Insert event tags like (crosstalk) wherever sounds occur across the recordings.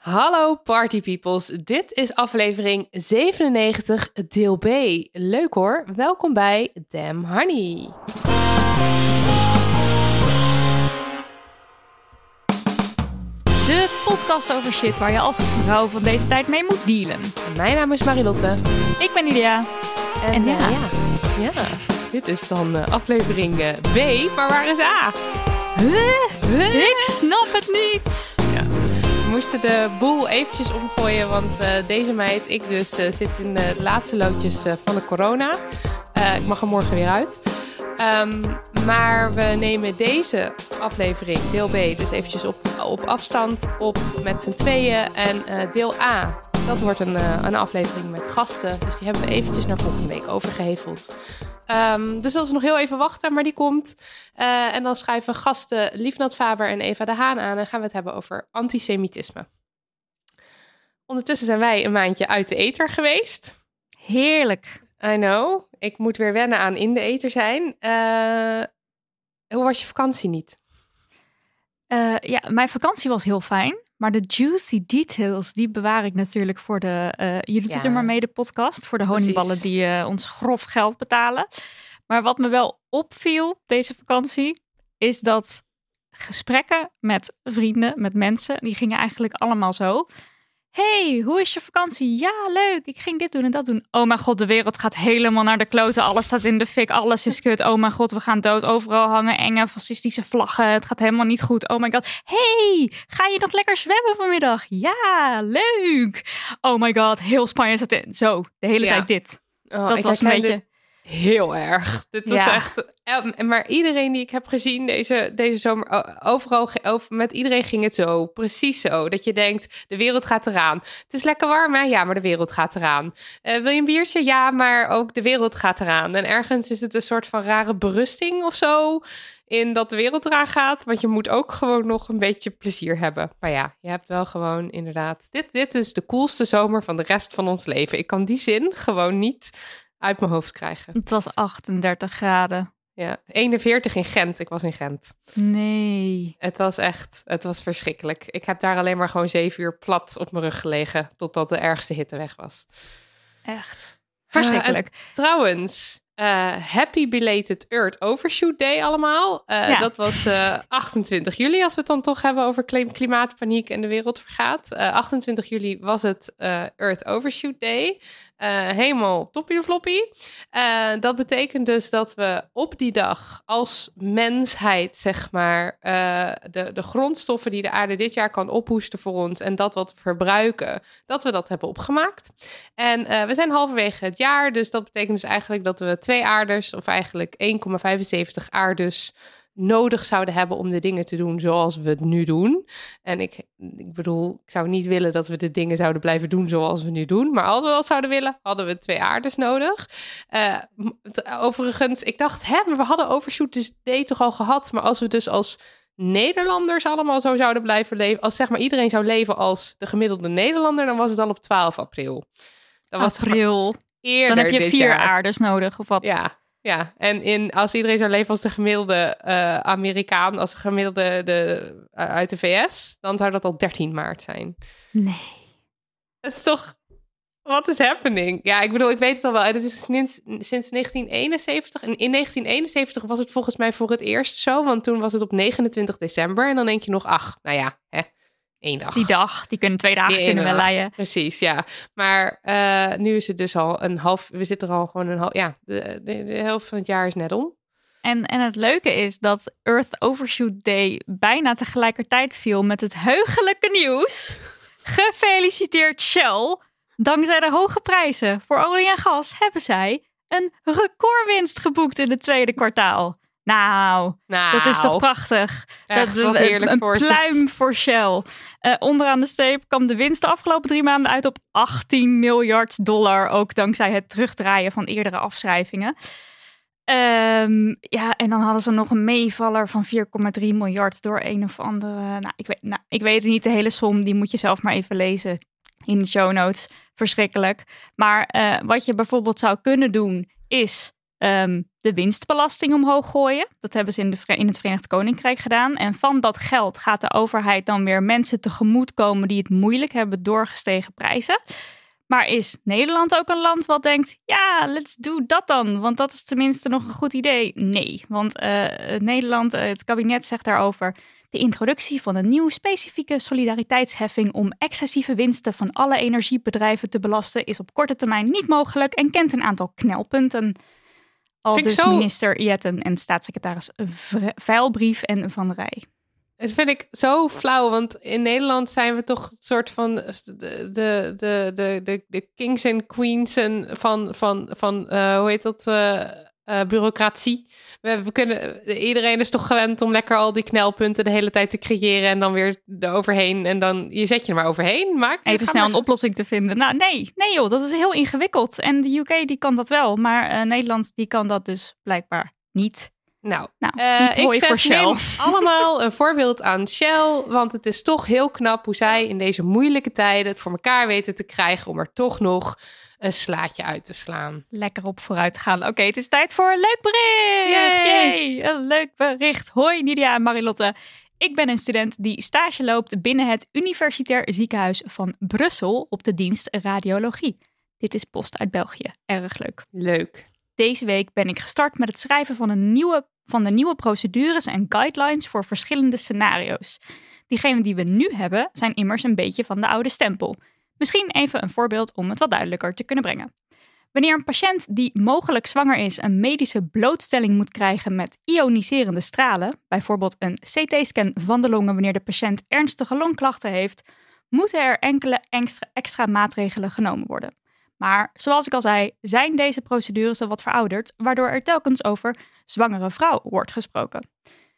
Hallo party peoples, dit is aflevering 97 deel B. Leuk hoor, welkom bij Damn Honey. De podcast over shit waar je als vrouw van deze tijd mee moet dealen. Mijn naam is Marilotte. Ik ben Lydia. En ja. eh, ja, ja, dit is dan eh, aflevering eh, B, maar waar is A? Ik snap het niet. Moesten de boel eventjes omgooien, want eh, deze meid, ik dus, eh, zit in de laatste loodjes eh, van de corona. Ik mag er morgen weer uit. Ehm, maar we nemen deze aflevering, deel B, dus eventjes op, op afstand op met z'n tweeën. En deel A, dat wordt een, een aflevering met gasten. Dus die hebben we eventjes naar volgende week overgeheveld. Ehm, dus dat is nog heel even wachten, maar die komt. Eh, en dan schrijven gasten Liefnat Faber en Eva de Haan aan. En gaan we het hebben over antisemitisme. Ondertussen zijn wij een maandje uit de ether geweest. Heerlijk. I know. Ik moet weer wennen aan in de ether zijn. Eh, hoe was je vakantie niet? Eh, ja, mijn vakantie was heel fijn. Maar de juicy details, die bewaar ik natuurlijk voor de... eh, je doet het er maar mee, de podcast. Voor de honingballen Precies. die eh, ons grof geld betalen. Maar wat me wel opviel deze vakantie... is dat gesprekken met vrienden, met mensen... die gingen eigenlijk allemaal zo... Hey, hoe is je vakantie? Ja, leuk. Ik ging dit doen en dat doen. Oh mijn god, de wereld gaat helemaal naar de kloten. Alles staat in de fik. Alles is kut. Oh mijn god, we gaan dood. Overal hangen enge fascistische vlaggen. Het gaat helemaal niet goed. Oh my god. Hey, ga je nog lekker zwemmen vanmiddag? Ja, leuk. Oh my god, heel Spanje staat in. Zo, de hele Ja. tijd dit. Oh, Dat was een beetje- dit Heel erg. Dit was Ja. echt. Maar iedereen die ik heb gezien deze, deze zomer, overal, over, met iedereen ging het zo. Precies zo. Dat je denkt, de wereld gaat eraan. Het is lekker warm, hè? Ja, maar de wereld gaat eraan. Eh, wil je een biertje? Ja, maar ook de wereld gaat eraan. En ergens is het een soort van rare berusting of zo. In dat de wereld eraan gaat. Want je moet ook gewoon nog een beetje plezier hebben. Maar ja, je hebt wel gewoon inderdaad. Dit, dit is de coolste zomer van de rest van ons leven. Ik kan die zin gewoon niet uit mijn hoofd krijgen. Het was 38 graden. Ja, 41 in Gent. Ik was in Gent. Nee. Het was echt, het was verschrikkelijk. Ik heb daar alleen maar gewoon zeven uur plat op mijn rug gelegen. Totdat de ergste hitte weg was. Echt. Verschrikkelijk. Trouwens, eh, happy belated Earth Overshoot Day allemaal. Eh, Ja. Dat was eh, (laughs) 28 juli, als we het dan toch hebben over klim- klimaatpaniek en de wereld vergaat. Eh, 28 juli was het eh, Earth Overshoot Day. Eh, helemaal toppie de floppie. Eh, dat betekent dus dat we op die dag als mensheid, zeg maar, eh, de, de grondstoffen die de aarde dit jaar kan ophoesten voor ons en dat wat we verbruiken, dat we dat hebben opgemaakt. En eh, we zijn halverwege het jaar, dus dat betekent dus eigenlijk dat we twee aarders, of eigenlijk 1,75 aarders, nodig zouden hebben om de dingen te doen zoals we het nu doen. En ik, ik bedoel, ik zou niet willen dat we de dingen zouden blijven doen zoals we nu doen. Maar als we dat zouden willen, hadden we twee aarders nodig. Eh, overigens, ik dacht, hè, maar we hadden Overshoot dus Day toch al gehad. Maar als we dus als Nederlanders allemaal zo zouden blijven leven, als zeg maar iedereen zou leven als de gemiddelde Nederlander, dan was het dan op 12 april. Dan was April. Eerder Dan heb je vier jaar. aardes nodig of wat? Ja, ja. En in, als iedereen zou leven als de gemiddelde eh, Amerikaan, als de gemiddelde de, eh, uit de VS, dan zou dat al 13 maart zijn. Nee. Het is toch Wat is happening? Ja, ik bedoel, ik weet het al wel. Het is sinds, sinds 1971. En in 1971 was het volgens mij voor het eerst zo. Want toen was het op 29 december. En dan denk je nog, ach, nou ja, hè, één dag. Die dag, die kunnen twee dagen Die kunnen dag. leien. Precies, ja. Maar eh, nu is het dus al een half... We zitten er al gewoon een half... Ja, de, de, de helft van het jaar is net om. En, en het leuke is dat Earth Overshoot Day bijna tegelijkertijd viel met het heugelijke nieuws. (laughs) Gefeliciteerd Shell. Dankzij de hoge prijzen voor olie en gas hebben zij een recordwinst geboekt in het tweede kwartaal. Nou, Nou, dat is toch prachtig. echt, dat, wat een- heerlijk een voor pluim voor Shell. Eh, onderaan de streep kwam de winst de afgelopen drie maanden uit op 18 miljard dollar. Ook dankzij het terugdraaien van eerdere afschrijvingen. Ehm, ja, en dan hadden ze nog een meevaller van 4,3 miljard door een of andere. Nou ik, weet, nou, ik weet niet, de hele som, die moet je zelf maar even lezen in de show notes. Verschrikkelijk. Maar eh, wat je bijvoorbeeld zou kunnen doen, is ehm, de winstbelasting omhoog gooien. Dat hebben ze in, de, in het Verenigd Koninkrijk gedaan. En van dat geld gaat de overheid dan weer mensen tegemoetkomen die het moeilijk hebben door gestegen prijzen. Maar is Nederland ook een land wat denkt, ja, let's do dat dan, want dat is tenminste nog een goed idee? Nee, want eh, Nederland, eh, het kabinet zegt daarover de introductie van een nieuwe specifieke solidariteitsheffing om excessieve winsten van alle energiebedrijven te belasten is op korte termijn niet mogelijk en kent een aantal knelpunten. Al Vind dus zo- minister Jetten en staatssecretaris Veilbrief en Van der Rij. Dat vind ik zo flauw, want in Nederland zijn we toch een soort van de, de, de, de, de, de kings en queens en van, van, van eh, hoe heet dat, eh, eh, bureaucratie. We, we kunnen, iedereen is toch gewend om lekker al die knelpunten de hele tijd te creëren en dan weer eroverheen. En dan, je zet je er maar overheen. Maak, Even snel maar- een oplossing te vinden. Nou, nee, nee joh, dat is heel ingewikkeld. En de UK die kan dat wel, maar eh, Nederland die kan dat dus blijkbaar niet. Nou, Nou, Eh, ik zeg Shell. neem allemaal een voorbeeld aan Shell, want het is toch heel knap hoe zij in deze moeilijke tijden het voor elkaar weten te krijgen om er toch nog een slaatje uit te slaan. Lekker op vooruit gaan. Oké, het is tijd voor een leuk bericht. Yay! Yay, Een leuk bericht. Hoi Nidia en Marilotte. Ik ben een student die stage loopt binnen het Universitair Ziekenhuis van Brussel op de dienst radiologie. Dit is post uit België. Erg leuk. Leuk. Deze week ben ik gestart met het schrijven van, een nieuwe, van de nieuwe procedures en guidelines voor verschillende scenario's. Diegene die we nu hebben zijn immers een beetje van de oude stempel. Misschien even een voorbeeld om het wat duidelijker te kunnen brengen. Wanneer een patiënt die mogelijk zwanger is een medische blootstelling moet krijgen met ioniserende stralen, bijvoorbeeld een CT-scan van de longen wanneer de patiënt ernstige longklachten heeft, moeten er enkele extra, maatregelen genomen worden. Maar zoals ik al zei, zijn deze procedures al wat verouderd, waardoor er telkens over zwangere vrouw wordt gesproken.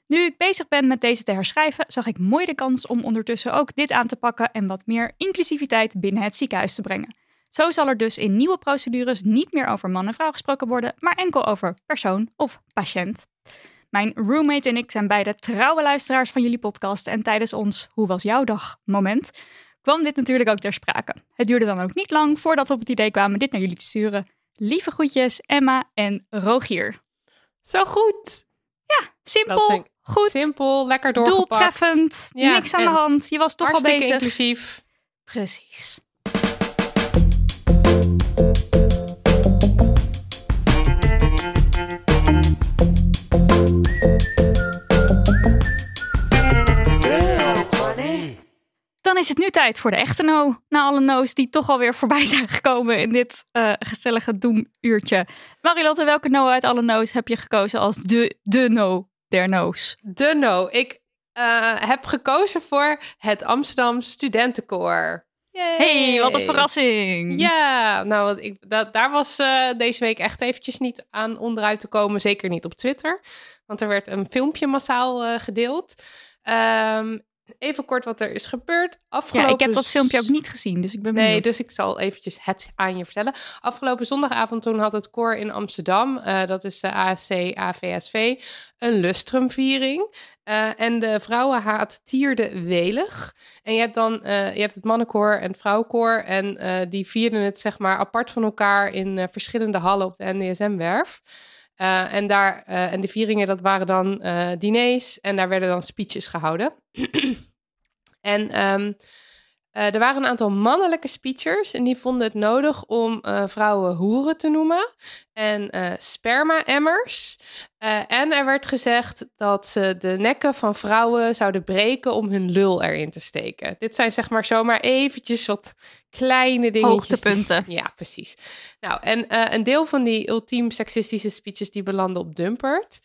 Nu ik bezig ben met deze te herschrijven, zag ik mooi de kans om ondertussen ook dit aan te pakken en wat meer inclusiviteit binnen het ziekenhuis te brengen. Zo zal er dus in nieuwe procedures niet meer over man en vrouw gesproken worden, maar enkel over persoon of patiënt. Mijn roommate en ik zijn beide trouwe luisteraars van jullie podcast en tijdens ons Hoe was jouw dag moment kwam dit natuurlijk ook ter sprake. Het duurde dan ook niet lang voordat we op het idee kwamen dit naar jullie te sturen. Lieve groetjes, Emma en Rogier. Zo goed. Dat Simpel, goed, Simpel, lekker doorgepakt. doeltreffend, Ja, niks aan de hand. Je was toch al bezig. inclusief. Precies. Dan is het nu tijd voor de echte no. Na alle no's die toch alweer voorbij zijn gekomen in dit eh, gezellige doemuurtje. Marilotte, welke no uit alle no's heb je gekozen als de, de no der no's? De no. Ik eh, heb gekozen voor het Amsterdam Studentenkoor. Yay. hey, wat een verrassing. Ja, nou, want ik, dat, daar was eh, deze week echt eventjes niet aan onderuit te komen. Zeker niet op Twitter. Want er werd een filmpje massaal eh, gedeeld. Ehm, even kort wat er is gebeurd. Afgelopen Ja, ik heb dat filmpje ook niet gezien, dus ik ben benieuwd. Nee, dus ik zal eventjes het aan je vertellen. Afgelopen zondagavond toen had het koor in Amsterdam, eh, dat is de ASC AVSV, een lustrumviering. Eh, en de vrouwenhaat tierde welig. En je hebt dan eh, je hebt het mannenkoor en het vrouwenkoor. En die vierden het zeg maar apart van elkaar in verschillende hallen op de NDSM-werf. Eh, en, daar, eh, en de vieringen, dat waren dan eh, diners. En daar werden dan speeches gehouden. (clears throat) en ehm, Eh, er waren een aantal mannelijke speechers en die vonden het nodig om eh, vrouwen hoeren te noemen en eh, sperma-emmers. En er werd gezegd dat ze de nekken van vrouwen zouden breken om hun lul erin te steken. Dit zijn zeg maar zomaar eventjes wat kleine dingetjes. Hoogtepunten. (laughs) Ja, precies. Nou, en een deel van die ultiem seksistische speeches die belanden op Dumpert.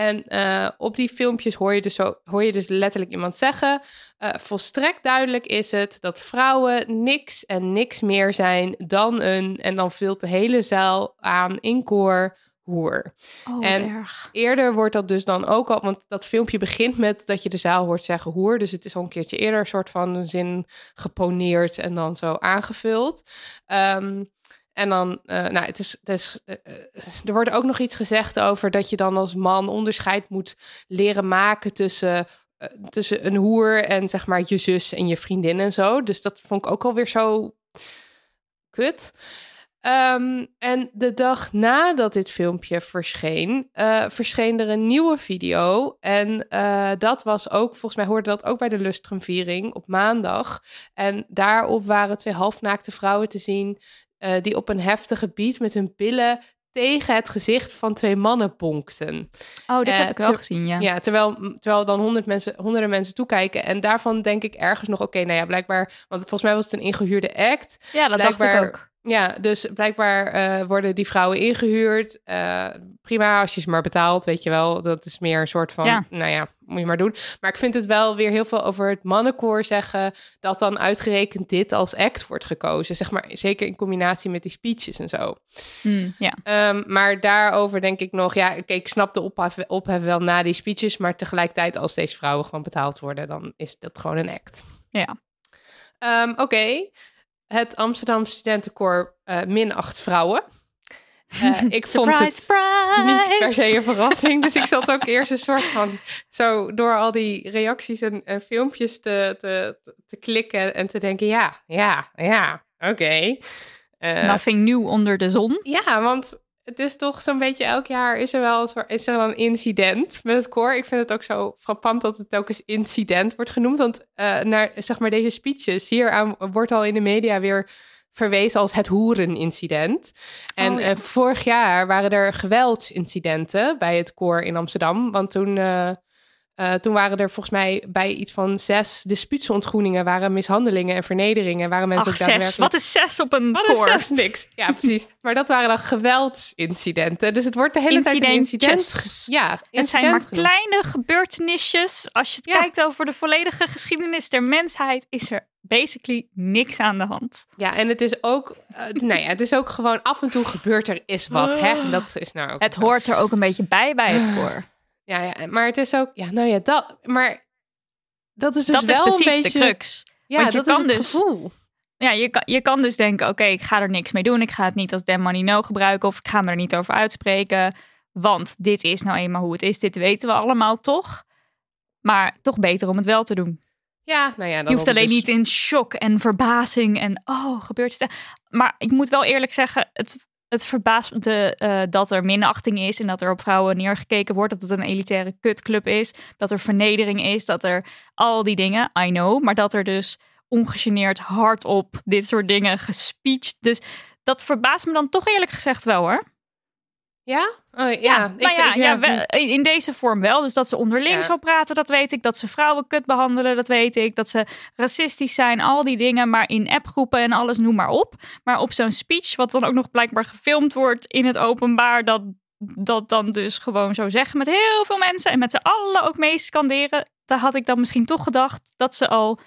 En eh, op die filmpjes hoor je, dus zo, hoor je dus letterlijk iemand zeggen... eh, volstrekt duidelijk is het dat vrouwen niks en niks meer zijn dan een... en dan vult de hele zaal aan in koor hoer. Oh, En- erg. Eerder wordt dat dus dan ook al... want dat filmpje begint met dat je de zaal hoort zeggen hoer... dus het is al een keertje eerder een soort van een zin geponeerd... en dan zo aangevuld. Ehm, en dan, eh, nou, het is, het is, eh, eh, er wordt ook nog iets gezegd over dat je dan als man onderscheid moet leren maken tussen, tussen een hoer en zeg maar je zus en je vriendin en zo. Dus dat vond ik ook alweer zo kut. Ehm, en de dag nadat dit filmpje verscheen, verscheen er een nieuwe video. En dat was ook, volgens mij hoorde dat ook bij de Lustrumviering op maandag. En daarop waren twee halfnaakte vrouwen te zien eh, die op een heftige beat met hun billen tegen het gezicht van twee mannen bonkten. Oh, dit Eh, heb ik wel gezien, ja. Ja, terwijl, terwijl dan honderd mensen, honderden mensen toekijken. En daarvan denk ik ergens nog, oké, nou ja, blijkbaar... Want volgens mij was het een ingehuurde act. Ja, dat dacht ik ook. Ja, dus blijkbaar eh, worden die vrouwen ingehuurd. Eh, prima, als je ze maar betaalt, weet je wel. Dat is meer een soort van, Ja. nou ja, moet je maar doen. Maar ik vind het wel weer heel veel over het mannenkoor zeggen... dat dan uitgerekend dit als act wordt gekozen. Zeg maar, zeker in combinatie met die speeches en zo. Hmm, ja. Ehm, maar daarover denk ik nog, ja, oké, ik snap de ophef, ophef wel na die speeches, maar tegelijkertijd als deze vrouwen gewoon betaald worden, dan is dat gewoon een act. Ja. Ehm, oké, het Amsterdam Studentenkoor eh min acht vrouwen. Eh, (laughs) ik vond het surprise! niet per se een verrassing, dus ik zat ook eerst een soort van zo door al die reacties en, en filmpjes te, te, te klikken en te denken, ja, ja, ja, oké. Eh, Nothing nieuw onder de zon. ja, want het is toch zo'n beetje elk jaar is er wel een, is er wel een incident met het koor. Ik vind het ook zo frappant dat het ook eens incident wordt genoemd. Want eh, naar zeg maar deze speeches hier aan wordt al in de media weer verwezen als het hoerenincident. En Oh, ja. eh, vorig jaar waren er geweldsincidenten bij het koor in Amsterdam. Want toen, eh, toen waren er volgens mij bij iets van zes dispuutsontgroeningen... waren mishandelingen en vernederingen. Waren mensen Ach, ook zes. daadwerkelijk... Wat is zes op een Wat is zes? Niks. Ja, (laughs) precies. Maar dat waren dan geweldsincidenten. Dus het wordt de hele tijd een incident. Ja, Het zijn maar incident kleine gebeurtenisjes. Als je het Ja. kijkt over de volledige geschiedenis der mensheid, is er basically niks aan de hand. Ja, en het is ook, eh, nou ja, het is ook gewoon af en toe gebeurt er is wat. Hè? Dat is nou ook Het hoort er ook een beetje bij bij het koor. Ja, ja, maar het is ook, ja, nou ja, dat, maar dat is dus dat is wel precies een beetje, de crux. Ja, Want je dat is kan het dus- gevoel. Ja, je kan, je kan dus denken, oké, ik ga er niks mee doen. Ik ga het niet als damn money no gebruiken of ik ga me er niet over uitspreken. Want dit is nou eenmaal hoe het is. Dit weten we allemaal toch. Maar toch beter om het wel te doen. Ja, nou ja, dan Je hoeft alleen dus- niet in shock en verbazing en oh, gebeurt het. Maar ik moet wel eerlijk zeggen, het, het verbaast me eh, dat er minachting is en dat er op vrouwen neergekeken wordt. Dat het een elitaire kutclub is. Dat er vernedering is. Dat er al die dingen, I know. Maar dat er dus ongegeneerd hardop dit soort dingen gespeecht. Dus dat verbaast me dan toch eerlijk gezegd wel hoor. Ja? Oh, ja, ik- nou ja, ik- ja, wel- in deze vorm wel. Dus dat ze onderling zo praten, dat weet ik. Dat ze vrouwen kut behandelen, dat weet ik. Dat ze racistisch zijn, al die dingen. Maar in appgroepen en alles, noem maar op. Maar op zo'n speech, wat dan ook nog blijkbaar gefilmd wordt in het openbaar... dat, dat dan dus gewoon zo zeggen met heel veel mensen... en met z'n allen ook mee scanderen... daar had ik dan misschien toch gedacht dat ze al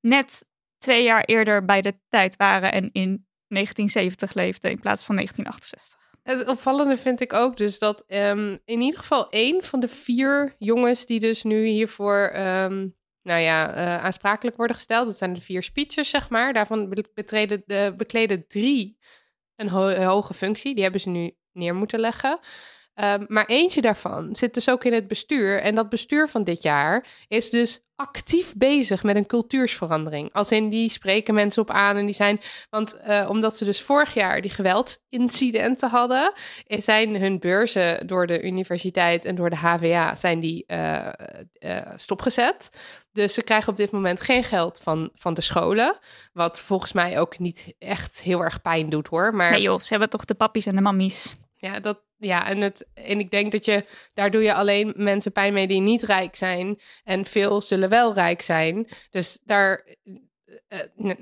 net twee jaar eerder bij de tijd waren... en in 1970 leefden in plaats van 1968. Het opvallende vind ik ook dus dat ehm, in ieder geval één van de vier jongens die dus nu hiervoor ehm, nou ja, eh, aansprakelijk worden gesteld, dat zijn de vier speeches, zeg maar. Daarvan be- betreden de, bekleden drie een ho- hoge functie. Die hebben ze nu neer moeten leggen. Ehm, maar eentje daarvan zit dus ook in het bestuur. En dat bestuur van dit jaar is dus actief bezig met een cultuursverandering. Als in die spreken mensen op aan en die zijn. Want uh, omdat ze dus vorig jaar die geweldincidenten hadden, zijn hun beurzen door de universiteit en door de HVA zijn die uh, stopgezet. Dus ze krijgen op dit moment geen geld van, van de scholen. Wat volgens mij ook niet echt heel erg pijn doet hoor. Maar... Nee joh, ze hebben toch de pappies en de mammies. Ja, dat, ja en, het, en ik denk dat je, daar doe je alleen mensen pijn mee die niet rijk zijn. En veel zullen wel rijk zijn. Dus daar, uh,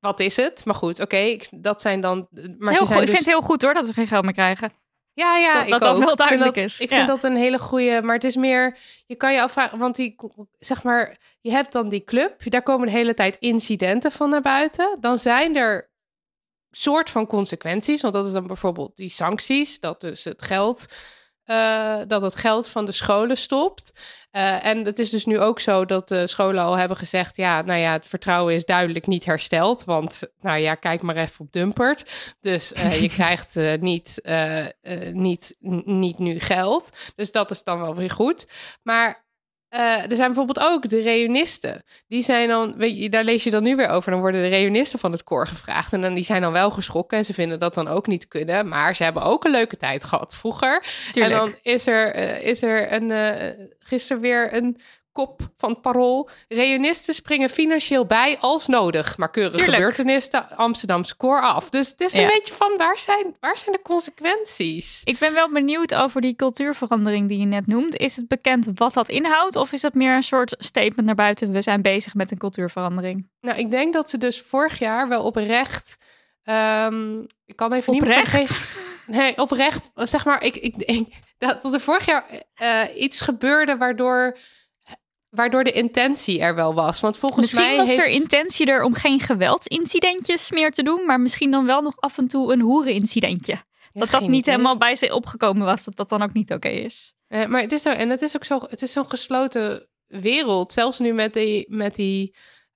wat is het? Maar goed, oké, okay, dat zijn dan... Maar heel goed. Dus... Ik vind het heel goed hoor, dat ze geen geld meer krijgen. Ja, ja, dat dat, dat heel duidelijk dat, is. Ik ja. vind dat een hele goede, maar het is meer, je kan je afvragen, want die, zeg maar, je hebt dan die club, daar komen de hele tijd incidenten van naar buiten. Dan zijn er soort van consequenties, want dat is dan bijvoorbeeld die sancties, dat dus het geld, uh, dat het geld van de scholen stopt. Uh, en het is dus nu ook zo dat de scholen al hebben gezegd, ja, nou ja, het vertrouwen is duidelijk niet hersteld, want, nou ja, kijk maar even op Dumpert. Dus uh, je (laughs) krijgt niet, niet, niet nu geld. Dus dat is dan wel weer goed. Maar uh, er zijn bijvoorbeeld ook de reunisten. Die zijn dan, weet je, daar lees je dan nu weer over. Dan worden de reunisten van het koor gevraagd. En dan, die zijn dan wel geschrokken en ze vinden dat dan ook niet kunnen. Maar ze hebben ook een leuke tijd gehad vroeger. Tuurlijk. En dan is er, uh, is er een, uh, gisteren weer een kop van parool. Reunisten springen financieel bij als nodig. Maar keuren Tuurlijk. gebeurtenissen Amsterdamse koor af. Dus het is een beetje van waar zijn, waar zijn de consequenties? Ik ben wel benieuwd over die cultuurverandering die je net noemt. Is het bekend wat dat inhoudt? Of is het meer een soort statement naar buiten? We zijn bezig met een cultuurverandering. Nou, ik denk dat ze dus vorig jaar wel oprecht. Um, ik kan even Oprecht? niet meer vergeten. Nee, oprecht. Zeg maar, ik, ik denk dat, dat er vorig jaar uh, iets gebeurde waardoor, waardoor de intentie er wel was. Want volgens Misschien mij was heeft... er intentie er om geen geweldsincidentjes meer te doen, maar misschien dan wel nog af en toe een hoerenincidentje. Ja, dat dat niet idee. helemaal bij ze opgekomen was, dat dat dan ook niet oké is. Uh, maar het is zo, en het is ook zo, het is zo'n gesloten wereld. Zelfs nu met die, met die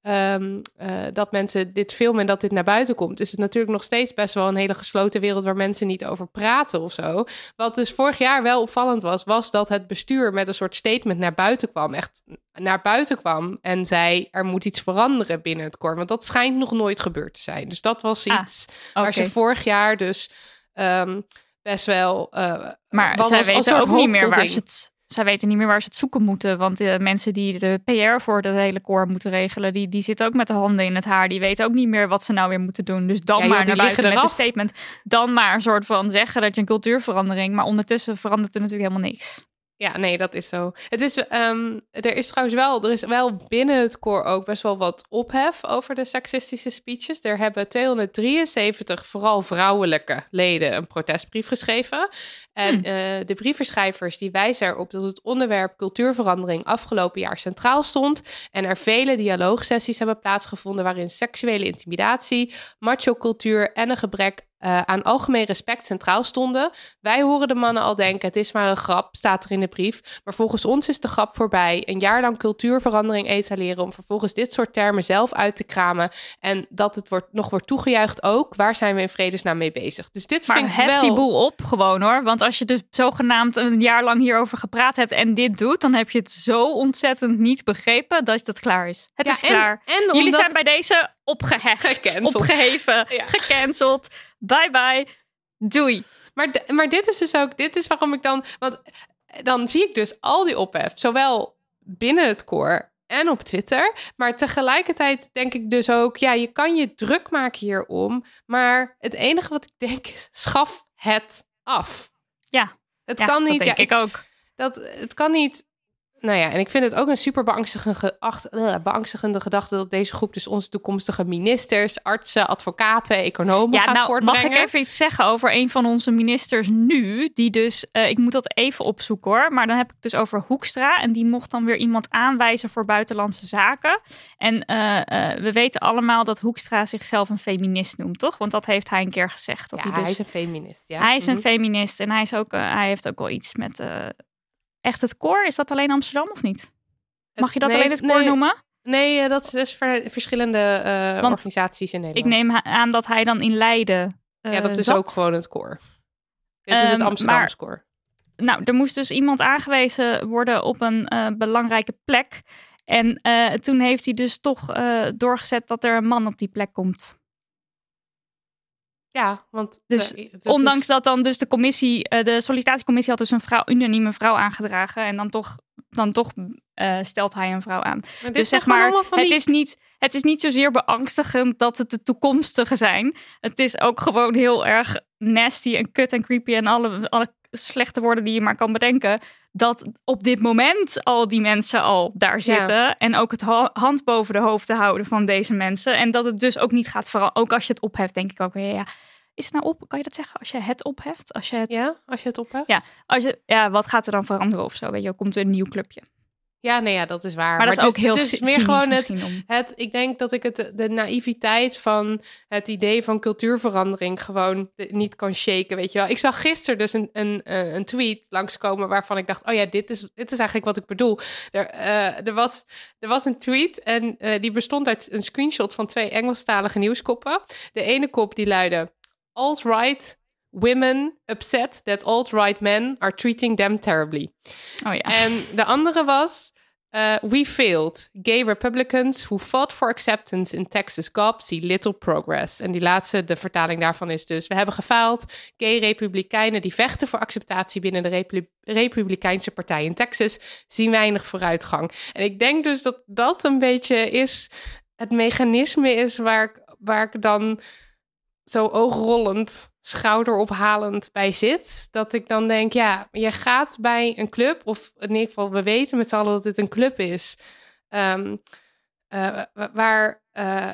um, uh, dat mensen dit filmen en dat dit naar buiten komt, is het natuurlijk nog steeds best wel een hele gesloten wereld waar mensen niet over praten of zo. Wat dus vorig jaar wel opvallend was, was dat het bestuur met een soort statement naar buiten kwam, echt naar buiten kwam en zei er moet iets veranderen binnen het koor, want dat schijnt nog nooit gebeurd te zijn. Dus dat was iets ah, waar okay. ze vorig jaar dus um, best wel. Uh, maar zij weten ook niet meer waar ding. ze het zij weten niet meer waar ze het zoeken moeten. Want de mensen die de PR voor de hele koor moeten regelen, die, die zitten ook met de handen in het haar. Die weten ook niet meer wat ze nou weer moeten doen. Dus dan ja, maar joh, naar buiten met een statement. Dan maar een soort van zeggen dat je een cultuurverandering. Maar ondertussen verandert er natuurlijk helemaal niks. Ja, nee, dat is zo. Het is, um, er is trouwens wel, er is wel binnen het koor ook best wel wat ophef over de seksistische speeches. Er hebben 273 vooral vrouwelijke leden een protestbrief geschreven. En Hmm. uh, de brievenschrijvers die wijzen erop dat het onderwerp cultuurverandering afgelopen jaar centraal stond. En er vele dialoogsessies hebben plaatsgevonden waarin seksuele intimidatie, macho-cultuur en een gebrek uh, aan algemeen respect centraal stonden. Wij horen de mannen al denken, het is maar een grap, staat er in de brief. Maar volgens ons is de grap voorbij. Een jaar lang cultuurverandering etaleren om vervolgens dit soort termen zelf uit te kramen. En dat het wordt, nog wordt toegejuicht ook. Waar zijn we in vredesnaam mee bezig? Dus dit maar vind ik hef wel... die boel op gewoon hoor. Want als je dus zogenaamd een jaar lang hierover gepraat hebt en dit doet, dan heb je het zo ontzettend niet begrepen dat het klaar is. Het Ja, is en- klaar. en Jullie omdat- zijn bij deze opgehecht, Gecanceld. opgeheven, Ja. gecanceld. Bye bye. Doei. Maar, maar dit is dus ook, dit is waarom ik dan, want dan zie ik dus al die ophef, zowel binnen het koor en op Twitter. Maar tegelijkertijd denk ik dus ook, ja, je kan je druk maken hierom. Maar het enige wat ik denk is, schaf het af. Ja, Het ja, kan niet. Dat denk ja, ik ook. dat, het kan niet. Nou ja, en ik vind het ook een super beangstigende, geacht- eh, beangstigende gedachte dat deze groep dus onze toekomstige ministers, artsen, advocaten, economen Ja, gaat nou voortbrengen. mag ik even iets zeggen over een van onze ministers nu, die dus, eh, ik moet dat even opzoeken hoor, maar dan heb ik het dus over Hoekstra en die mocht dan weer iemand aanwijzen voor buitenlandse zaken. En eh, we weten allemaal dat Hoekstra zichzelf een feminist noemt, toch? Want dat heeft hij een keer gezegd. Dat ja, hij, dus, hij is een feminist. Ja. hij is een Mhm. feminist en hij, is ook, hij heeft ook wel iets met echt het koor. Is dat alleen Amsterdam of niet? Mag je dat Nee, alleen het koor nee, noemen? Nee, eh, dat is dus ver- verschillende eh, organisaties in Ik Nederland. neem aan dat hij dan in Leiden. Ja, eh, dat is zat. ook gewoon het koor. Dit is het Ehm, Amsterdamse koor. nou, er moest dus iemand aangewezen worden op een eh, belangrijke plek. En eh, toen heeft hij dus toch eh, doorgezet dat er een man op die plek komt. Ja, want Dus eh, dat Ondanks is- dat dan dus de commissie, eh, de sollicitatiecommissie had dus een vrouw, unanieme vrouw aangedragen. En dan toch, dan toch eh, stelt hij een vrouw aan. maar Dus zeg maar, het die- is, niet, het is niet zozeer beangstigend dat het de toekomstige zijn. Het is ook gewoon heel erg nasty en kut en creepy en alle, alle slechte woorden die je maar kan bedenken. Dat op dit moment al die mensen al daar zitten. En ook het ha- hand boven de hoofd te houden van deze mensen. En dat het dus ook niet gaat veranderen. Ook als je het opheft, denk ik ook weer, ja, is het nou op? Kan je dat zeggen? Als je het opheft? Als je het, Ja, als je het op hebt. Ja. als je, ja, wat gaat er dan veranderen of zo? Weet je, komt er een nieuw clubje. Ja, nee, ja, dat is waar. Maar, dat is ook heel het is meer gewoon het, om- het. Ik denk dat ik het, de naïviteit van het idee van cultuurverandering gewoon niet kan shaken. Weet je wel. Ik zag gisteren dus een, een, eh, een tweet langskomen waarvan ik dacht: oh ja, dit is, dit is eigenlijk wat ik bedoel. Er, eh, er, was, er was een tweet en eh, die bestond uit een screenshot van twee Engelstalige nieuwskoppen. De ene kop die luidde: Alt-right. Women upset that alt-right men are treating them terribly. Oh ja. En de andere was... uh, we failed. Gay Republicans who fought for acceptance in Texas Gop see little progress. En die laatste, de vertaling daarvan is dus... We hebben gefaald. Gay Republikeinen die vechten voor acceptatie binnen de Repu- Republikeinse partij in Texas... zien weinig vooruitgang. En ik denk dus dat dat een beetje is... Het mechanisme is waar ik, waar ik dan zo oogrollend, schouderophalend bij zit. Dat ik dan denk, ja, je gaat bij een club, of in ieder geval, we weten met z'n allen dat dit een club is, ehm, eh, wa- waar. eh,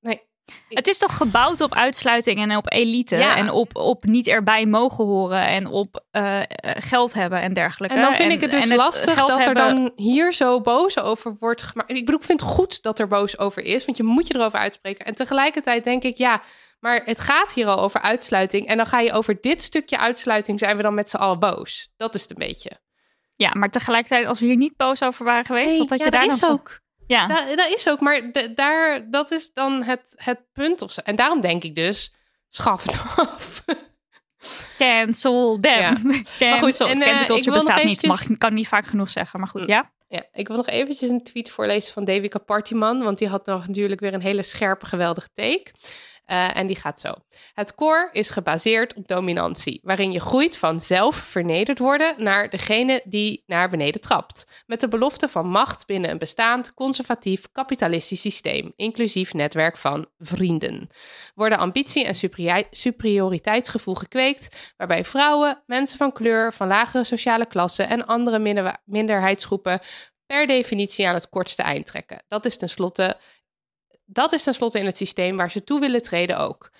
nee. Het is toch gebouwd op uitsluiting en op elite. Ja. En op, op niet erbij mogen horen. En op eh, geld hebben en dergelijke. En dan vind ik het dus lastig dat er dan hier zo boos over wordt gemaakt. Ik bedoel, ik vind het goed dat er boos over is, want je moet je erover uitspreken. En tegelijkertijd denk ik, ja, maar het gaat hier al over uitsluiting. En dan ga je over dit stukje uitsluiting, zijn we dan met z'n allen boos. Dat is het een beetje. Ja, maar tegelijkertijd, als we hier niet boos over waren geweest, wat had ja, je daar dat is van- ook. Ja, Dat, dat is ook, maar de- daar, dat is dan het, het punt of zo. En daarom denk ik dus, schaf het af. (laughs) cancel them. Ja. (laughs) Cancel. goed, en, eh, Cancel culture nog bestaat niet. Mag, kan niet vaak genoeg zeggen. Maar goed, Mm. ja. Ja, ik wil nog eventjes een tweet voorlezen van Devika Partiman, want die had nog natuurlijk weer een hele scherpe, geweldige take. Eh, en die gaat zo. Het core is gebaseerd op dominantie, waarin je groeit van zelf vernederd worden naar degene die naar beneden trapt. Met de belofte van macht binnen een bestaand, conservatief, kapitalistisch systeem, inclusief netwerk van vrienden. Worden ambitie en superi- superioriteitsgevoel gekweekt, waarbij vrouwen, mensen van kleur, van lagere sociale klassen en andere minder- minderheidsgroepen per definitie aan het kortste eind trekken. Dat is tenslotte, dat is tenslotte in het systeem waar ze toe willen treden ook.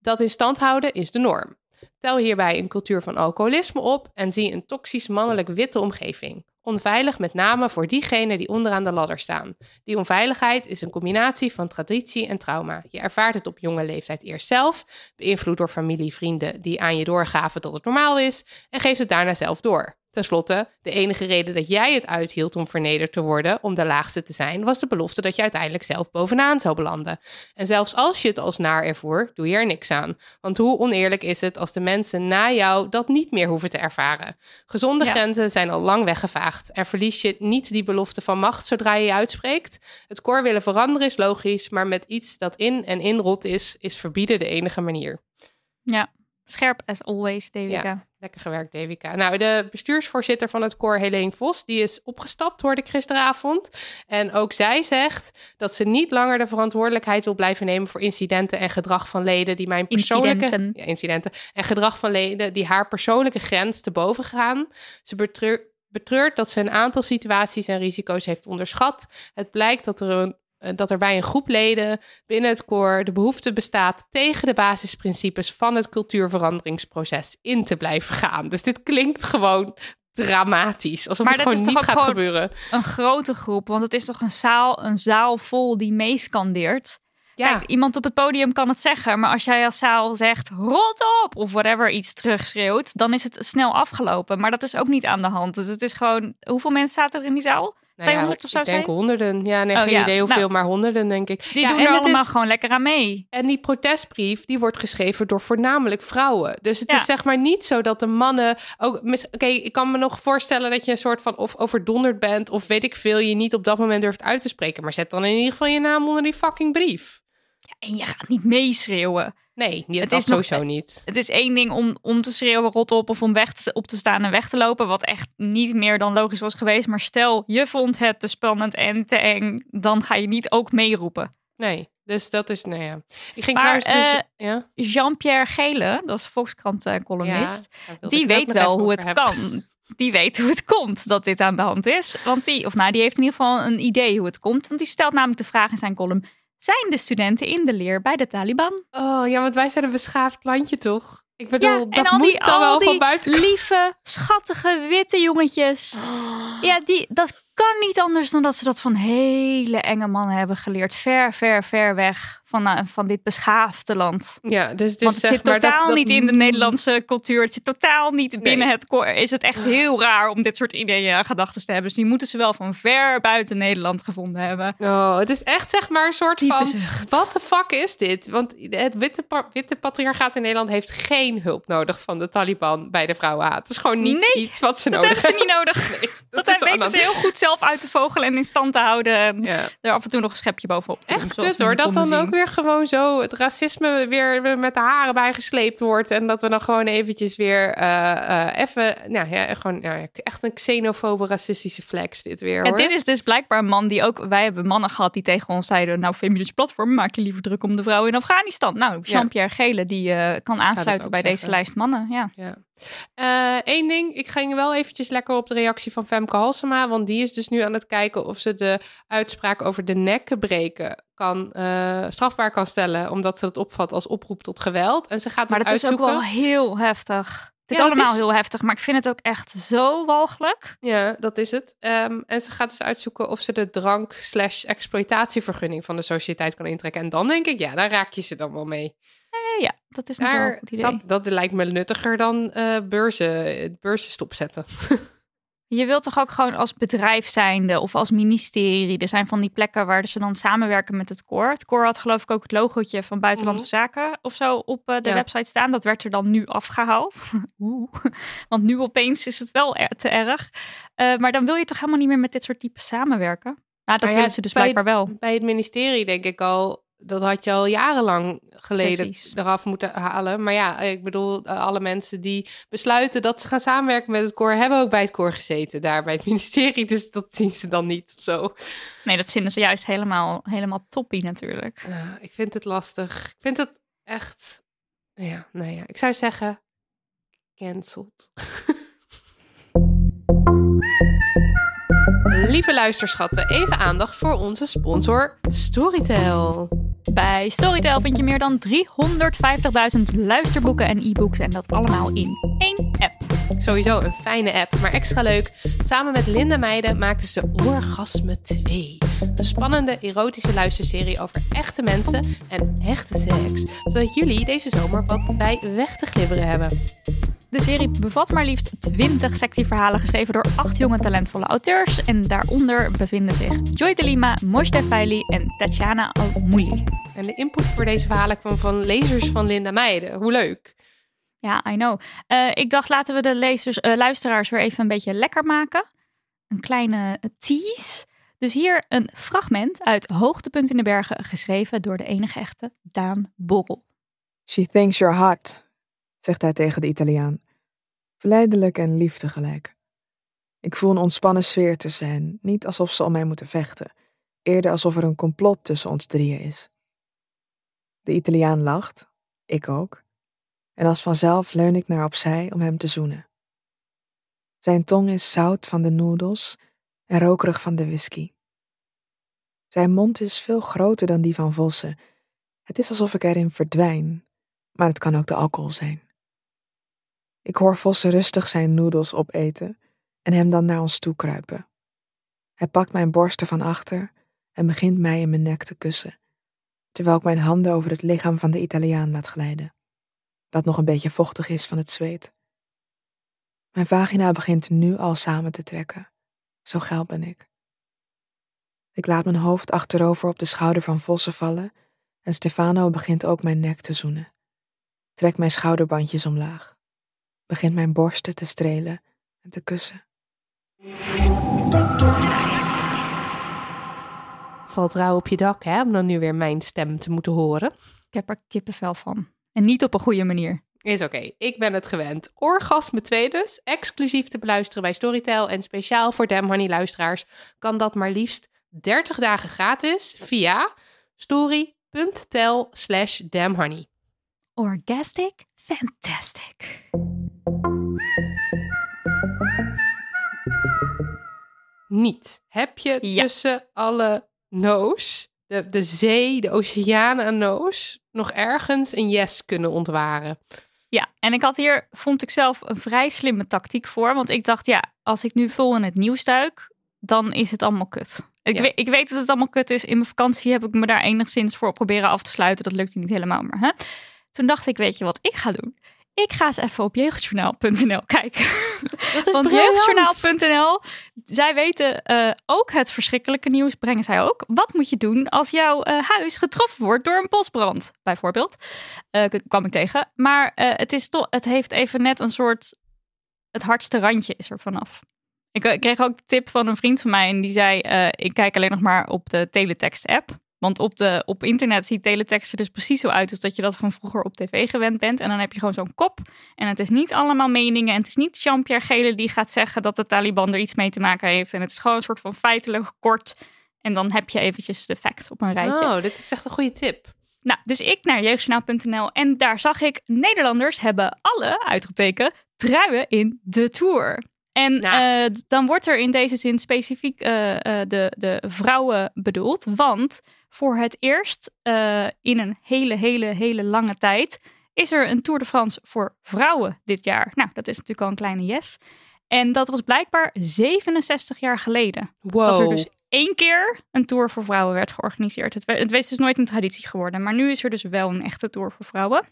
Dat in stand houden is de norm. Tel hierbij een cultuur van alcoholisme op en zie een toxisch mannelijk witte omgeving. Onveilig met name voor diegenen die onderaan de ladder staan. Die onveiligheid is een combinatie van traditie en trauma. Je ervaart het op jonge leeftijd eerst zelf, beïnvloed door familie, vrienden die aan je doorgaven dat het normaal is, en geeft het daarna zelf door. Ten slotte, de enige reden dat jij het uithield om vernederd te worden, om de laagste te zijn, was de belofte dat je uiteindelijk zelf bovenaan zou belanden. En zelfs als je het als naar ervoer, doe je er niks aan. Want hoe oneerlijk is het als de mensen na jou dat niet meer hoeven te ervaren? Gezonde Ja. grenzen zijn al lang weggevaagd en verlies je niet die belofte van macht zodra je je uitspreekt. Het koor willen veranderen is logisch, maar met iets dat in en inrot is, is verbieden de enige manier. ja. Scherp as always, Devika. Lekker gewerkt, Devika. Nou, de bestuursvoorzitter van het koor, Helene Vos, die is opgestapt, hoorde ik gisteravond. En ook zij zegt dat ze niet langer de verantwoordelijkheid wil blijven nemen voor incidenten en gedrag van leden die mijn persoonlijke... Incidenten. Ja, incidenten. En gedrag van leden die haar persoonlijke grens te boven gaan. Ze betreur- betreurt dat ze een aantal situaties en risico's heeft onderschat. Het blijkt dat er een dat er bij een groep leden binnen het koor de behoefte bestaat tegen de basisprincipes van het cultuurveranderingsproces in te blijven gaan. Dus dit klinkt gewoon dramatisch, alsof Maar het gewoon niet gaat gewoon- gebeuren. Een grote groep, want het is toch een zaal, een zaal vol die meescandeert. Ja, Kijk, iemand op het podium kan het zeggen, maar als jij als zaal zegt rot op of whatever iets terugschreeuwt, dan is het snel afgelopen. Maar dat is ook niet aan de hand. Dus het is gewoon, hoeveel mensen zaten er in die zaal? Nou ja, 200 of zo Ik denk zijn? honderden. Ja, nee, Oh, geen ja. idee hoeveel, Nou, maar honderden denk ik. Die ja, doen en er allemaal is- gewoon lekker aan mee. En die protestbrief, die wordt geschreven door voornamelijk vrouwen. Dus het is zeg maar niet zo dat de mannen... ook. Oké, ik kan me nog voorstellen dat je een soort van... of overdonderd bent of weet ik veel... je niet op dat moment durft uit te spreken. Maar zet dan in ieder geval je naam onder die fucking brief. En je gaat niet meeschreeuwen. Nee, Het dat is nog- sowieso niet. Het is één ding om, om te schreeuwen rot op of om weg te, op te staan en weg te lopen. Wat echt niet meer dan logisch was geweest. Maar stel, je vond het te spannend en te eng. Dan ga je niet ook meeroepen. Nee, dus dat is... Nou ja. Ik ging Maar, trouwens dus... eh, ja? Jean-Pierre Gele, dat is Volkskrant-columnist. Ja, die weet wel hoe het hebben. kan. Die weet hoe het komt dat dit aan de hand is. Want die, of nou, die heeft in ieder geval een idee hoe het komt. Want die stelt namelijk de vraag in zijn column: zijn de studenten in de leer bij de Taliban? Oh ja, want wij zijn een beschaafd landje toch? Ik bedoel, Ja, dat en al moet die, dan al wel die van buiten lieve, schattige, witte jongetjes. (gasps) Ja, die, dat kan niet anders dan dat ze dat van hele enge mannen hebben geleerd. Ver, ver, ver weg van, eh, van dit beschaafde land. Ja, dus, dus Want het zit maar dat- totaal dat- niet in de Nederlandse cultuur. Het zit totaal niet Nee. binnen het koor. Is het echt heel raar om dit soort ideeën en gedachten te hebben. Dus die moeten ze wel van ver buiten Nederland gevonden hebben. Oh, het is echt zeg maar een soort Diepe van... zucht. Wat de fuck is dit? Want het witte, witte patriarchaat in Nederland heeft geen hulp nodig van de Taliban bij de vrouwenhaat. Het is gewoon niet Nee, iets wat ze Dat nodig hebben ze niet nodig. (laughs) Nee, Dat, is weten ze heel goed zelf uit te vogelen en in stand te houden. En Ja. er af en toe nog een schepje bovenop doen. Echt kut hoor, dat dan ook weer gewoon zo het racisme weer met de haren bijgesleept wordt. En dat we dan gewoon eventjes weer eh, eh, even, nou ja, gewoon ja, echt een xenofobe racistische flex dit weer hoor. dit is dus blijkbaar een man die ook... Wij hebben mannen gehad die tegen ons zeiden... Nou, feminist platform, maak je liever druk om de vrouwen in Afghanistan. Nou, Jean-Pierre Gele, die eh, kan aansluiten bij deze lijst mannen. Ja. Eén ding, ik ging wel eventjes lekker op de reactie van Femke Halsema, want die is dus nu aan het kijken of ze de uitspraak over de nekken breken kan, eh, strafbaar kan stellen, omdat ze het opvat als oproep tot geweld. En ze gaat Maar dat is ook wel heel heftig. Het is Ja, dat allemaal is- heel heftig, maar ik vind het ook echt zo walgelijk. Ja, dat is het. Ehm, en ze gaat dus uitzoeken of ze de drank slash exploitatievergunning van de sociëteit kan intrekken. En dan denk ik, ja, daar raak je ze dan wel mee. Eh, ja, dat is nog wel een goed idee. dat, dat lijkt me nuttiger dan eh beurzen, beurzen stopzetten. (laughs) Je wilt toch ook gewoon als bedrijf zijnde of als ministerie. Er zijn van die plekken waar ze dan samenwerken met het koor. Het koor had geloof ik ook het logootje van Buitenlandse Zaken of zo op eh, de Ja. website staan. Dat werd er dan nu afgehaald. (laughs) Oeh. Want nu opeens is het wel er- te erg. Eh, maar dan wil je toch helemaal niet meer met dit soort typen samenwerken? Nou, dat Maar ja, willen ze dus bij- blijkbaar wel. Bij het ministerie denk ik al, dat had je al jarenlang geleden Precies. eraf moeten halen. Maar ja, ik bedoel, eh, alle mensen die besluiten dat ze gaan samenwerken met het koor, hebben ook bij het koor gezeten daar bij het ministerie. Dus dat zien ze dan niet of zo. Nee, dat vinden ze juist helemaal, helemaal toppie natuurlijk. Ja, ik vind het lastig. Ik vind het echt, ja, nou ja, ik zou zeggen, cancelled. (laughs) Lieve luisterschatten, even aandacht voor onze sponsor Storytel. Bij Storytel vind je meer dan 350.000 luisterboeken en e-books. En dat allemaal in één app. Sowieso een fijne app, maar extra leuk. Samen met Linda Meijden maakten ze Orgasme 2. Een spannende, erotische luisterserie over echte mensen en echte seks. Zodat jullie deze zomer wat bij weg te glibberen hebben. De serie bevat maar liefst 20 sexy verhalen geschreven door acht jonge talentvolle auteurs. En daaronder bevinden zich Joy de Lima, Moshe Feili en Tatjana Almouli. En de input voor deze verhalen kwam van lezers van Linda Meijden. Hoe leuk. Ja, I know. Eh, ik dacht, laten we de lezers, eh, luisteraars weer even een beetje lekker maken. Een kleine tease. Dus hier een fragment uit Hoogtepunt in de Bergen, geschreven door de enige echte Daan Borrel. She thinks you're hot, zegt hij tegen de Italiaan. Verleidelijk en lief tegelijk. Ik voel een ontspannen sfeer te zijn, niet alsof ze om mij moeten vechten, eerder alsof er een complot tussen ons drieën is. De Italiaan lacht, ik ook, en als vanzelf leun ik naar opzij om hem te zoenen. Zijn tong is zout van de noedels en rokerig van de whisky. Zijn mond is veel groter dan die van Vossen. Het is alsof ik erin verdwijn, maar het kan ook de alcohol zijn. Ik hoor Vossen rustig zijn noedels opeten en hem dan naar ons toe kruipen. Hij pakt mijn borsten van achter en begint mij in mijn nek te kussen, terwijl ik mijn handen over het lichaam van de Italiaan laat glijden, dat nog een beetje vochtig is van het zweet. Mijn vagina begint nu al samen te trekken, zo geil ben ik. Ik laat mijn hoofd achterover op de schouder van Vossen vallen en Stefano begint ook mijn nek te zoenen. Trek mijn schouderbandjes omlaag. Begint mijn borsten te strelen en te kussen. Valt rauw op je dak, hè? Om dan nu weer mijn stem te moeten horen. Ik heb er kippenvel van. En niet op een goede manier. Is oké, ik ben het gewend. Orgasme 2 dus, exclusief te beluisteren bij Storytel en speciaal voor Damn Honey luisteraars kan dat maar liefst 30 dagen gratis via story.tel slash. Orgastic fantastic. Niet. Heb je Ja. tussen alle no's, de, de zee, de oceanen en no's, nog ergens een yes kunnen ontwaren? Ja, en ik had hier, vond ik zelf, een vrij slimme tactiek voor. Want ik dacht, ja, als ik nu vol in het nieuws duik, dan is het allemaal kut. Ik, Ja. weet, ik weet dat het allemaal kut is. In mijn vakantie heb ik me daar enigszins voor proberen af te sluiten. Dat lukte niet helemaal, maar hè? Toen dacht ik, weet je wat ik ga doen? Ik ga eens even op jeugdjournaal.nl kijken. Dat is (laughs) Want jeugdjournaal.nl, zij weten eh, ook het verschrikkelijke nieuws, brengen zij ook. Wat moet je doen als jouw eh, huis getroffen wordt door een bosbrand, bijvoorbeeld? K- kwam ik tegen. Maar het, is toch, het heeft even net een soort, het hardste randje is er vanaf. Ik, kreeg ook een tip van een vriend van mij en die zei, ik kijk alleen nog maar op de teletext app. Want op, de, op internet ziet teletext er dus precies zo uit als dat je dat van vroeger op tv gewend bent. En dan heb je gewoon zo'n kop. En het is niet allemaal meningen. En het is niet Jean-Pierre Gele die gaat zeggen dat de Taliban er iets mee te maken heeft. En het is gewoon een soort van feitelijk kort. En dan heb je eventjes de facts op een rijtje. Oh, dit is echt een goede tip. Nou, dus ik naar jeugdjournaal.nl en daar zag ik Nederlanders hebben alle, uitroepteken, truien in de Tour. En Ja. eh, dan wordt er in deze zin specifiek eh, eh, de, de vrouwen bedoeld. Want voor het eerst eh, in een hele, hele, hele lange tijd is er een Tour de France voor vrouwen dit jaar. Nou, dat is natuurlijk al een kleine yes. En dat was blijkbaar 67 jaar geleden. Wow. Dat er dus één keer een tour voor vrouwen werd georganiseerd. Het, het is dus nooit een traditie geworden. Maar nu is er dus wel een echte tour voor vrouwen.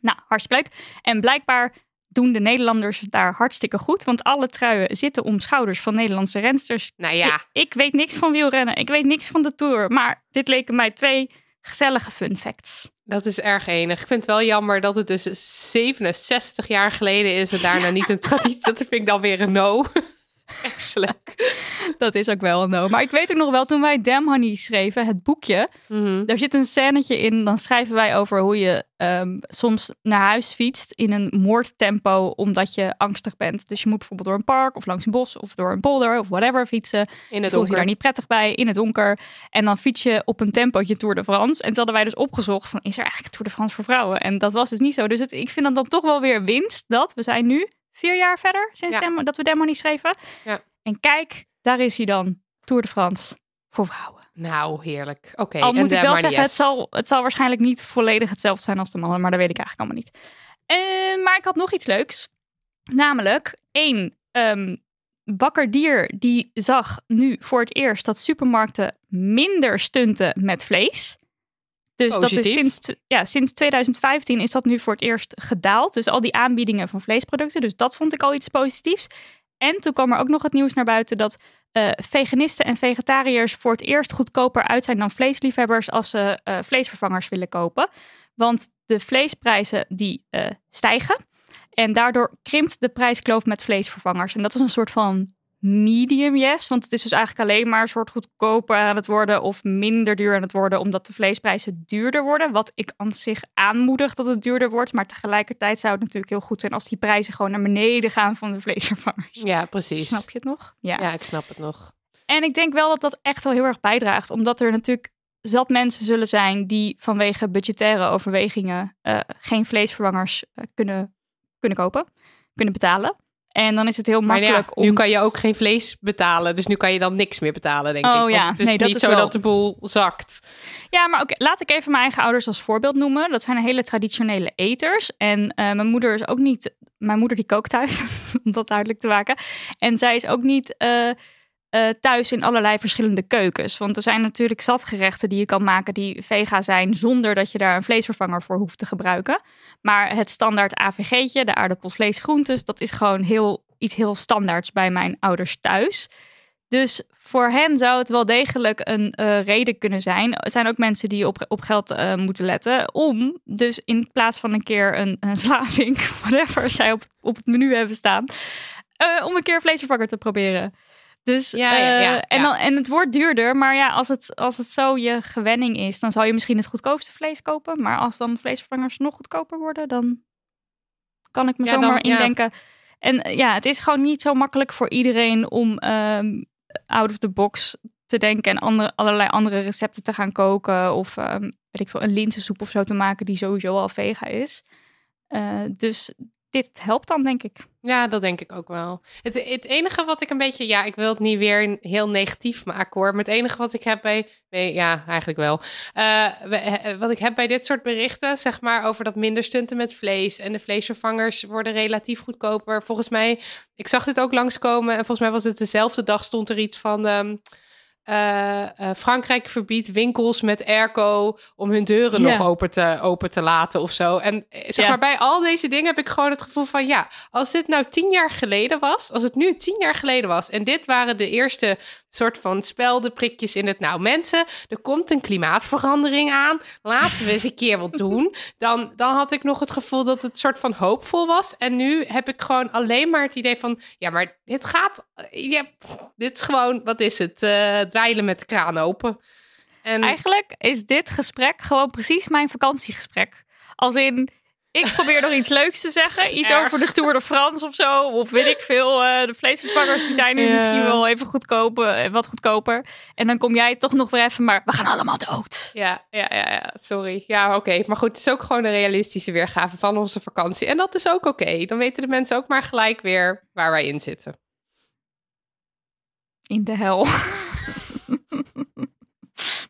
Nou, hartstikke leuk. En blijkbaar doen de Nederlanders het daar hartstikke goed. Want alle truien zitten om schouders van Nederlandse rensters. Nou ja, Ik, ik weet niks van wielrennen. Ik weet niks van de tour. Maar dit leken mij twee gezellige fun facts. dat is erg enig. Ik vind het wel jammer dat het dus 67 jaar geleden is en daarna niet een traditie. (laughs) Dat vind ik dan weer een no. (laughs) Excellent. Dat is ook wel een no. Maar ik weet ook nog wel, toen wij Damn Honey schreven, het boekje... Mhm. Daar zit een scènetje in. Dan schrijven wij over hoe je ehm, soms naar huis fietst in een moordtempo omdat je angstig bent. Dus je moet bijvoorbeeld door een park of langs een bos of door een polder of whatever fietsen. In het Voelt je donker. daar niet prettig bij in het donker. En dan fiets je op een tempootje Tour de France. En toen hadden wij dus opgezocht van is er eigenlijk Tour de France voor vrouwen? En dat was dus niet zo. Dus het, ik vind dat dan toch wel weer winst dat we zijn nu vier jaar verder sinds Ja. Demo- dat we Demo niet schreven. Ja. En kijk, daar is hij dan. Tour de France voor vrouwen. Nou, heerlijk. Oké. Al en moet ik wel zeggen, het zal, het zal waarschijnlijk niet volledig hetzelfde zijn als de mannen, maar dat weet ik eigenlijk allemaal niet. Eh, maar ik had nog iets leuks. Namelijk, één, ehm bakkerdier die zag nu voor het eerst dat supermarkten minder stunten met vlees. Dus dat is sinds, ja, sinds 2015 is dat nu voor het eerst gedaald. Dus al die aanbiedingen van vleesproducten. Dus dat vond ik al iets positiefs. En toen kwam er ook nog het nieuws naar buiten dat eh, veganisten en vegetariërs voor het eerst goedkoper uit zijn dan vleesliefhebbers als ze eh, vleesvervangers willen kopen. Want de vleesprijzen die eh, stijgen. En daardoor krimpt de prijskloof met vleesvervangers. En dat is een soort van medium yes. Want het is dus eigenlijk alleen maar een soort goedkoper aan het worden of minder duur aan het worden. Omdat de vleesprijzen duurder worden. Wat ik aan zich aanmoedig dat het duurder wordt. Maar tegelijkertijd zou het natuurlijk heel goed zijn als die prijzen gewoon naar beneden gaan van de vleesvervangers. Ja, precies. Snap je het nog? Ja. Ja, ik snap het nog. En ik denk wel dat dat echt wel heel erg bijdraagt. Omdat er natuurlijk zat mensen zullen zijn die vanwege budgettaire overwegingen eh, geen vleesvervangers eh, kunnen, kunnen kopen, kunnen betalen. En dan is het heel Maar ja, makkelijk om. nu kan je ook geen vlees betalen. Dus nu kan je dan niks meer betalen, denk Oh ik. Want ja, het is nee, niet is zo wel- dat de boel zakt. Ja, maar oké, laat ik even mijn eigen ouders als voorbeeld noemen. Dat zijn hele traditionele eters. En eh, mijn moeder is ook niet. Mijn moeder die kookt thuis, (laughs) om dat duidelijk te maken. En zij is ook niet eh, eh, thuis in allerlei verschillende keukens. Want er zijn natuurlijk zatgerechten die je kan maken die vega zijn, zonder dat je daar een vleesvervanger voor hoeft te gebruiken. Maar het standaard AVG'tje, de aardappel, vlees, groentes, dat is gewoon heel, iets heel standaards bij mijn ouders thuis. Dus voor hen zou het wel degelijk een eh, reden kunnen zijn. Er zijn ook mensen die op, op geld eh, moeten letten. Om dus in plaats van een keer een, een (laughs) whatever zij op, op het menu hebben staan. om een keer vleesvervanger te proberen. Dus, Ja, ja, ja, eh, en, dan, en het wordt duurder. Maar ja, als het, als het zo je gewenning is, dan zal je misschien het goedkoopste vlees kopen. Maar als dan vleesvervangers nog goedkoper worden, dan kan ik me dan- zomaar indenken. En eh, ja, het is gewoon niet zo makkelijk voor iedereen om ehm, out of the box te denken en andere, allerlei andere recepten te gaan koken. Of ehm, weet ik veel, een linzensoep of zo te maken die sowieso al vega is. Eh, dus dit helpt dan, denk ik. Ja, dat denk ik ook wel. Het, het enige wat ik een beetje, ja, ik wil het niet weer heel negatief maken hoor. Maar het enige wat ik heb bij, ja, eigenlijk wel. Eh, we- eh, wat ik heb bij dit soort berichten, zeg maar, over dat minder stunten met vlees en de vleesvervangers worden relatief goedkoper. Volgens mij, ik zag dit ook langskomen en volgens mij was het dezelfde dag stond er iets van. ehm, eh, eh, Frankrijk verbiedt winkels met airco om hun deuren nog open te, open te laten of zo. En eh, zeg maar, bij al deze dingen heb ik gewoon het gevoel van ja, als dit nou tien jaar geleden was, als het nu tien jaar geleden was en dit waren de eerste soort van speldenprikjes in het nou mensen, er komt een klimaatverandering aan, laten we eens een keer wat doen. Dan, dan had ik nog het gevoel dat het soort van hoopvol was. En nu heb ik gewoon alleen maar het idee van ja, maar dit gaat, ja, dit is gewoon, wat is het, eh dweilen met de kraan open. En Eigenlijk is dit gesprek gewoon precies mijn vakantiegesprek. Als in, ik probeer nog iets leuks te zeggen. Iets Erg. over de Tour de France of zo. Of weet ik veel. eh, de vleesvervangers die zijn nu misschien wel even goedkoper, eh, wat goedkoper. En dan kom jij toch nog weer even, maar we gaan allemaal dood. Ja, ja, ja, ja, sorry. Ja, oké. Maar goed, het is ook gewoon een realistische weergave van onze vakantie. En dat is ook oké. Dan weten de mensen ook maar gelijk weer waar wij in zitten. In de hel. (laughs)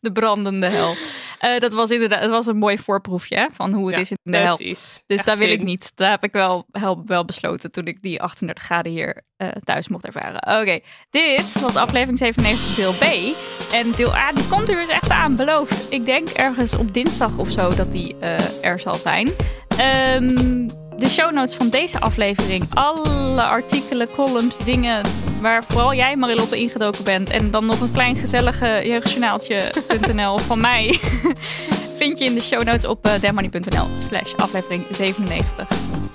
de brandende hel. Eh, dat was inderdaad het was een mooi voorproefje van hoe het Ja, is in de hel. Precies. Dus Echt daar wil ik niet. Daar heb ik wel, wel, wel besloten toen ik die 38 graden hier eh, thuis mocht ervaren. Oké, dit was aflevering 97 deel B. En deel A, die komt er dus echt aan, beloofd. Ik denk ergens op dinsdag of zo dat die eh, er zal zijn. Ehm, de show notes van deze aflevering. Alle artikelen, columns, dingen waar vooral jij Marilotte ingedoken bent. En dan nog een klein gezellige jeugdjournaaltje.nl (laughs) van mij. (laughs) vind je in de show notes op uh, demoney.nl slash aflevering 97.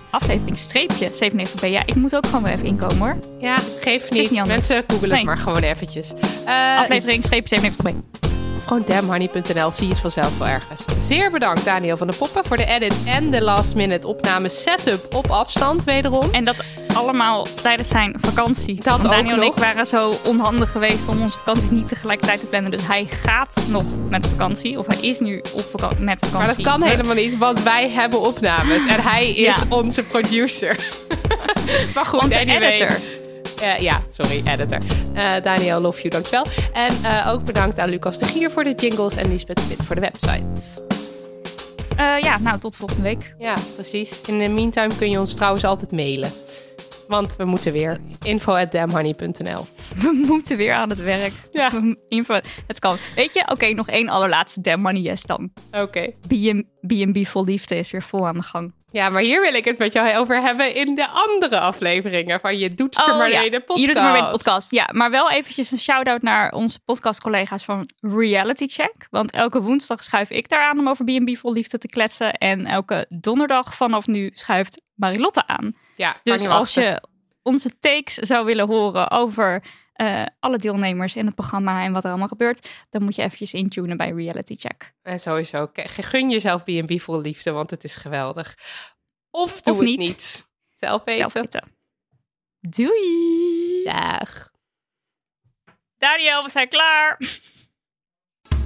Aflevering streepje 97b. Ja, ik moet ook gewoon weer even inkomen hoor. Ja, geef niet. niet. Mensen, google het Nee. maar gewoon eventjes. Eh, Aflevering streepje 97b. Of gewoon damnhoney.nl, zie je het vanzelf wel ergens. Zeer bedankt Daniel van de Poppen voor de edit en de last minute opname setup op afstand wederom. En dat allemaal tijdens zijn vakantie. Dat Want ook Daniel en ik waren zo onhandig geweest om onze vakanties niet tegelijkertijd te plannen. Dus hij gaat nog met vakantie. Of hij is nu op met vakantie. Maar dat kan We- helemaal niet, want wij hebben opnames en hij is Ja. onze producer. (laughs) maar goed, Onze anyway. editor. Eh, ja, sorry, editor. Eh, Daniel, love you, dankjewel. En eh, ook bedankt aan Lucas de Gier voor de jingles en Lisbeth Smit voor de website. Ja, nou tot volgende week. Ja, precies. In de meantime kun je ons trouwens altijd mailen. Want we moeten weer. info at We moeten weer aan het werk. Ja. (laughs) Info, het kan. Weet je, oké, nog één allerlaatste damn yes dan. Oké. B&B B&B vol liefde is weer vol aan de gang. Ja, maar hier wil ik het met jou over hebben in de andere afleveringen van Je Doet Het Er Maar ja. Mee, de podcast. Je doet het maar mee de podcast. Ja, maar wel eventjes een shout-out naar onze podcastcollega's van Reality Check. Want elke woensdag schuif ik daar aan om over B&B vol liefde te kletsen. En elke donderdag vanaf nu schuift Marilotte aan. Ja, Dus als je onze takes zou willen horen over eh, alle deelnemers in het programma en wat er allemaal gebeurt, dan moet je eventjes intunen bij Reality Check. En sowieso, k- gun jezelf B&B vol liefde, want het is geweldig. Of doe Of het niet. Zelf weten. Zelf. Doei! Dag. Daniel, we zijn klaar.